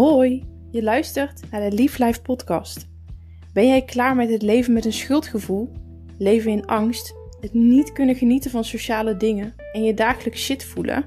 Hoi, je luistert naar de Lief Life podcast. Ben jij klaar met het leven met een schuldgevoel, leven in angst, het niet kunnen genieten van sociale dingen en je dagelijks shit voelen?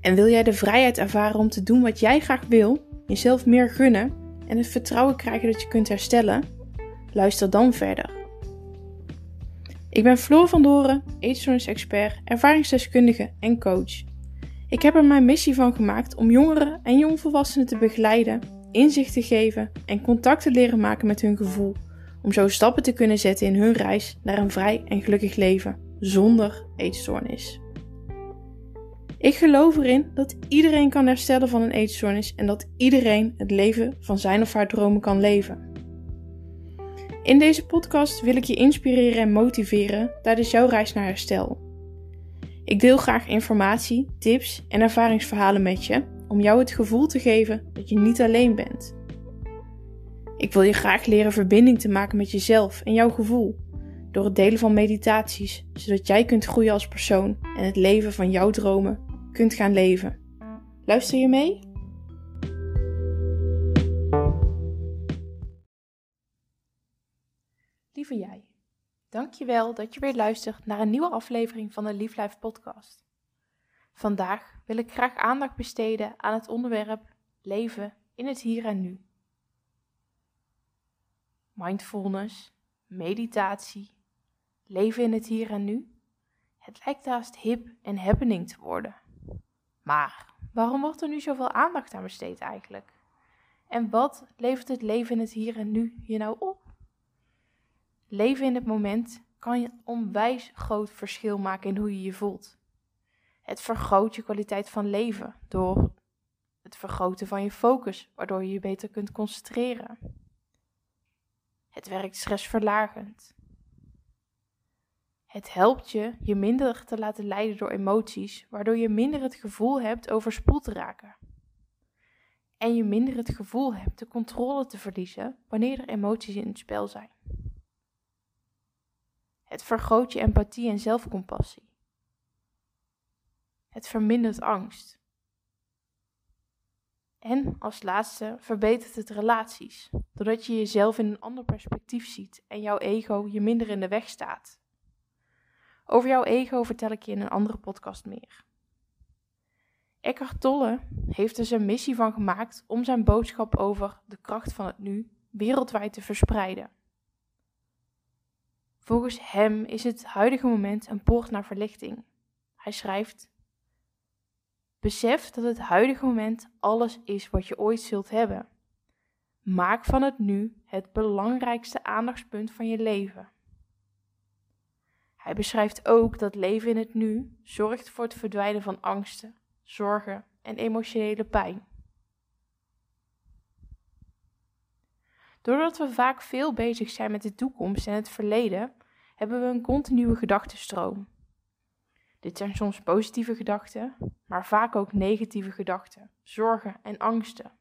En wil jij de vrijheid ervaren om te doen wat jij graag wil, jezelf meer gunnen en het vertrouwen krijgen dat je kunt herstellen? Luister dan verder. Ik ben Floor van Doren, eetstoornis-expert, ervaringsdeskundige en coach. Ik heb er mijn missie van gemaakt om jongeren en jongvolwassenen te begeleiden, inzicht te geven en contact te leren maken met hun gevoel, om zo stappen te kunnen zetten in hun reis naar een vrij en gelukkig leven zonder eetstoornis. Ik geloof erin dat iedereen kan herstellen van een eetstoornis en dat iedereen het leven van zijn of haar dromen kan leven. In deze podcast wil ik je inspireren en motiveren tijdens jouw reis naar herstel. Ik deel graag informatie, tips en ervaringsverhalen met je om jou het gevoel te geven dat je niet alleen bent. Ik wil je graag leren verbinding te maken met jezelf en jouw gevoel door het delen van meditaties, zodat jij kunt groeien als persoon en het leven van jouw dromen kunt gaan leven. Luister je mee? Lieve jij. Dankjewel dat je weer luistert naar een nieuwe aflevering van de Lief podcast. Vandaag wil ik graag aandacht besteden aan het onderwerp leven in het hier en nu. Mindfulness, meditatie, leven in het hier en nu. Het lijkt haast hip en happening te worden. Maar waarom wordt er nu zoveel aandacht aan besteed eigenlijk? En wat levert het leven in het hier en nu je nou op? Leven in het moment kan een onwijs groot verschil maken in hoe je je voelt. Het vergroot je kwaliteit van leven door het vergroten van je focus, waardoor je je beter kunt concentreren. Het werkt stressverlagend. Het helpt je je minder te laten leiden door emoties, waardoor je minder het gevoel hebt overspoeld te raken. En je minder het gevoel hebt de controle te verliezen wanneer er emoties in het spel zijn. Het vergroot je empathie en zelfcompassie. Het vermindert angst. En als laatste verbetert het relaties, doordat je jezelf in een ander perspectief ziet en jouw ego je minder in de weg staat. Over jouw ego vertel ik je in een andere podcast meer. Eckhart Tolle heeft er zijn missie van gemaakt om zijn boodschap over de kracht van het nu wereldwijd te verspreiden. Volgens hem is het huidige moment een poort naar verlichting. Hij schrijft: Besef dat het huidige moment alles is wat je ooit zult hebben. Maak van het nu het belangrijkste aandachtspunt van je leven. Hij beschrijft ook dat leven in het nu zorgt voor het verdwijnen van angsten, zorgen en emotionele pijn. Doordat we vaak veel bezig zijn met de toekomst en het verleden, hebben we een continue gedachtenstroom. Dit zijn soms positieve gedachten, maar vaak ook negatieve gedachten, zorgen en angsten.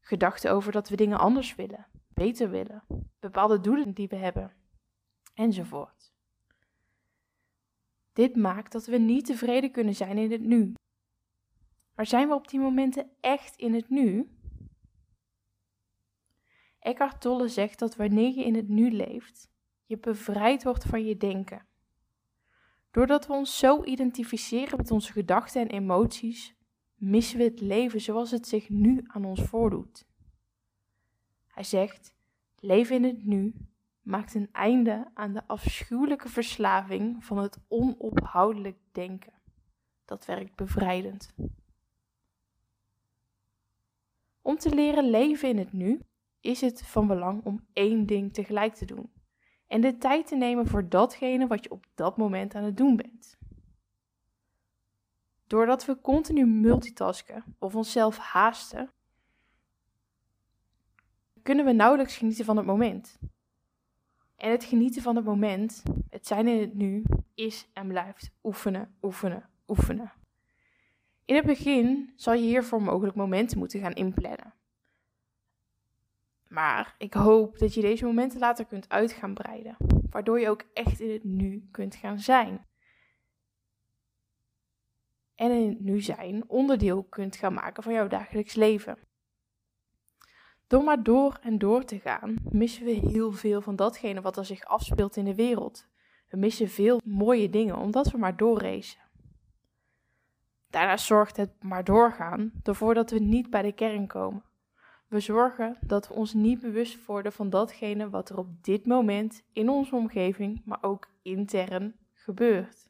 Gedachten over dat we dingen anders willen, beter willen, bepaalde doelen die we hebben, enzovoort. Dit maakt dat we niet tevreden kunnen zijn in het nu. Maar zijn we op die momenten echt in het nu? Eckhart Tolle zegt dat wanneer je in het nu leeft, je bevrijd wordt van je denken. Doordat we ons zo identificeren met onze gedachten en emoties, missen we het leven zoals het zich nu aan ons voordoet. Hij zegt: leven in het nu maakt een einde aan de afschuwelijke verslaving van het onophoudelijk denken. Dat werkt bevrijdend. Om te leren leven in het nu is het van belang om één ding tegelijk te doen en de tijd te nemen voor datgene wat je op dat moment aan het doen bent. Doordat we continu multitasken of onszelf haasten, kunnen we nauwelijks genieten van het moment. En het genieten van het moment, het zijn in het nu, is en blijft oefenen, oefenen, oefenen. In het begin zal je hiervoor mogelijk momenten moeten gaan inplannen. Maar ik hoop dat je deze momenten later kunt uit gaan breiden, waardoor je ook echt in het nu kunt gaan zijn. en in het nu zijn onderdeel kunt gaan maken van jouw dagelijks leven. Door maar door en door te gaan, missen we heel veel van datgene wat er zich afspeelt in de wereld. We missen veel mooie dingen omdat we maar doorracen. Daarna zorgt het maar doorgaan ervoor dat we niet bij de kern komen. We zorgen dat we ons niet bewust worden van datgene wat er op dit moment in onze omgeving, maar ook intern gebeurt.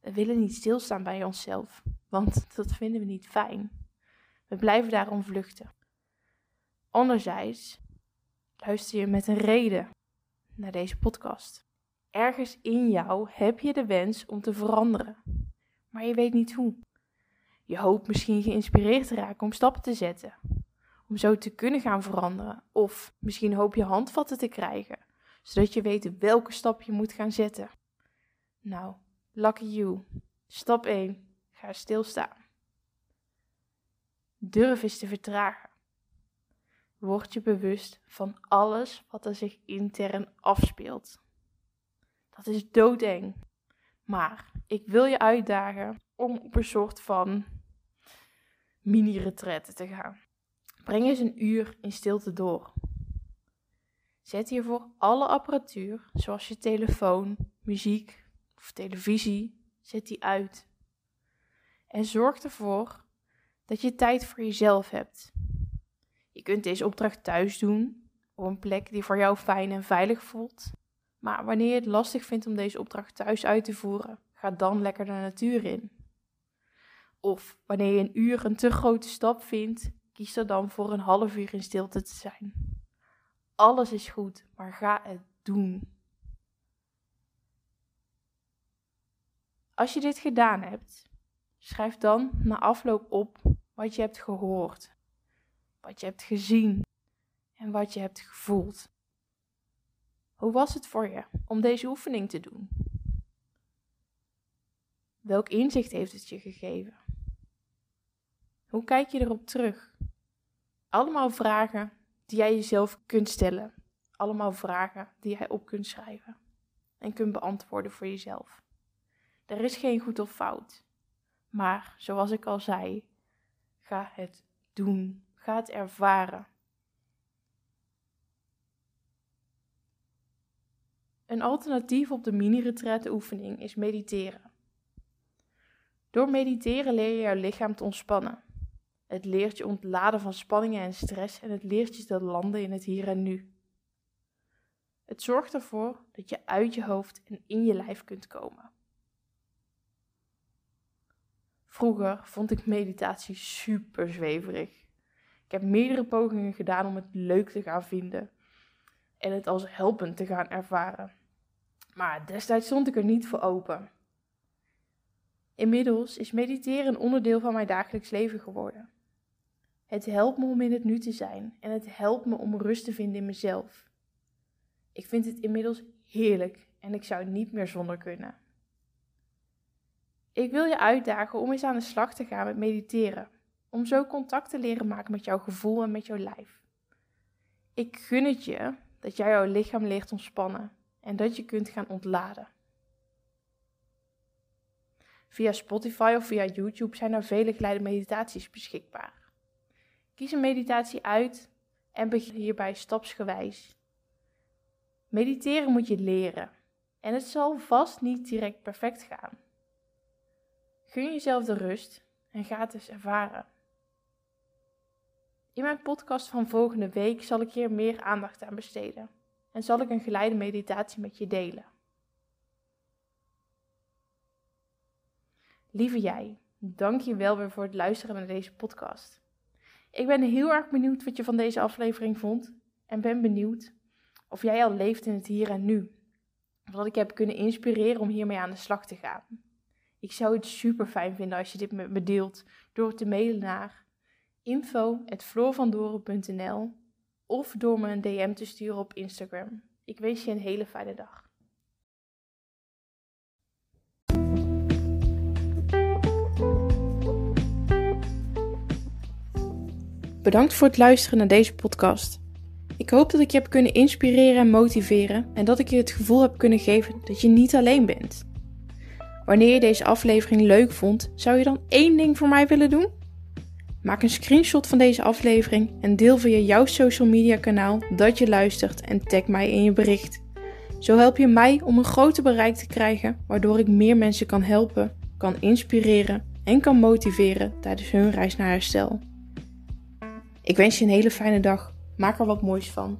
We willen niet stilstaan bij onszelf, want dat vinden we niet fijn. We blijven daarom vluchten. Anderzijds luister je met een reden naar deze podcast. Ergens in jou heb je de wens om te veranderen, maar je weet niet hoe. Je hoopt misschien geïnspireerd te raken om stappen te zetten, om zo te kunnen gaan veranderen. Of misschien hoop je handvatten te krijgen, zodat je weet welke stap je moet gaan zetten. Nou, lucky you. Stap 1. Ga stilstaan. Durf eens te vertragen. Word je bewust van alles wat er zich intern afspeelt. Dat is doodeng. Maar ik wil je uitdagen om op een soort van mini-retraite te gaan. Breng eens een uur in stilte door. Zet hiervoor alle apparatuur, zoals je telefoon, muziek of televisie, zet die uit. En zorg ervoor dat je tijd voor jezelf hebt. Je kunt deze opdracht thuis doen, op een plek die voor jou fijn en veilig voelt. Maar wanneer je het lastig vindt om deze opdracht thuis uit te voeren, ga dan lekker de natuur in. Of wanneer je een uur een te grote stap vindt, kies er dan voor een half uur in stilte te zijn. Alles is goed, maar ga het doen. Als je dit gedaan hebt, schrijf dan na afloop op wat je hebt gehoord, wat je hebt gezien en wat je hebt gevoeld. Hoe was het voor je om deze oefening te doen? Welk inzicht heeft het je gegeven? Hoe kijk je erop terug? Allemaal vragen die jij jezelf kunt stellen. Allemaal vragen die jij op kunt schrijven en kunt beantwoorden voor jezelf. Er is geen goed of fout. Maar zoals ik al zei, ga het doen. Ga het ervaren. Een alternatief op de mini-retraite oefening is mediteren. Door mediteren leer je jouw lichaam te ontspannen. Het leert je ontladen van spanningen en stress en het leert je te landen in het hier en nu. Het zorgt ervoor dat je uit je hoofd en in je lijf kunt komen. Vroeger vond ik meditatie super zweverig. Ik heb meerdere pogingen gedaan om het leuk te gaan vinden en het als helpend te gaan ervaren. Maar destijds stond ik er niet voor open. Inmiddels is mediteren een onderdeel van mijn dagelijks leven geworden. Het helpt me om in het nu te zijn en het helpt me om rust te vinden in mezelf. Ik vind het inmiddels heerlijk en ik zou niet meer zonder kunnen. Ik wil je uitdagen om eens aan de slag te gaan met mediteren, om zo contact te leren maken met jouw gevoel en met jouw lijf. Ik gun het je dat jij jouw lichaam leert ontspannen en dat je kunt gaan ontladen. Via Spotify of via YouTube zijn er vele kleine meditaties beschikbaar. Kies een meditatie uit en begin hierbij stapsgewijs. Mediteren moet je leren en het zal vast niet direct perfect gaan. Gun jezelf de rust en ga het eens ervaren. In mijn podcast van volgende week zal ik hier meer aandacht aan besteden en zal ik een geleide meditatie met je delen. Lieve jij, dank je wel weer voor het luisteren naar deze podcast. Ik ben heel erg benieuwd wat je van deze aflevering vond en ben benieuwd of jij al leeft in het hier en nu. Of dat ik heb kunnen inspireren om hiermee aan de slag te gaan. Ik zou het super fijn vinden als je dit met me deelt door te mailen naar info.floorvandoren.nl of door me een DM te sturen op Instagram. Ik wens je een hele fijne dag. Bedankt voor het luisteren naar deze podcast. Ik hoop dat ik je heb kunnen inspireren en motiveren en dat ik je het gevoel heb kunnen geven dat je niet alleen bent. Wanneer je deze aflevering leuk vond, zou je dan één ding voor mij willen doen? Maak een screenshot van deze aflevering en deel via jouw social media kanaal dat je luistert en tag mij in je bericht. Zo help je mij om een groter bereik te krijgen, waardoor ik meer mensen kan helpen, kan inspireren en kan motiveren tijdens hun reis naar herstel. Ik wens je een hele fijne dag. Maak er wat moois van.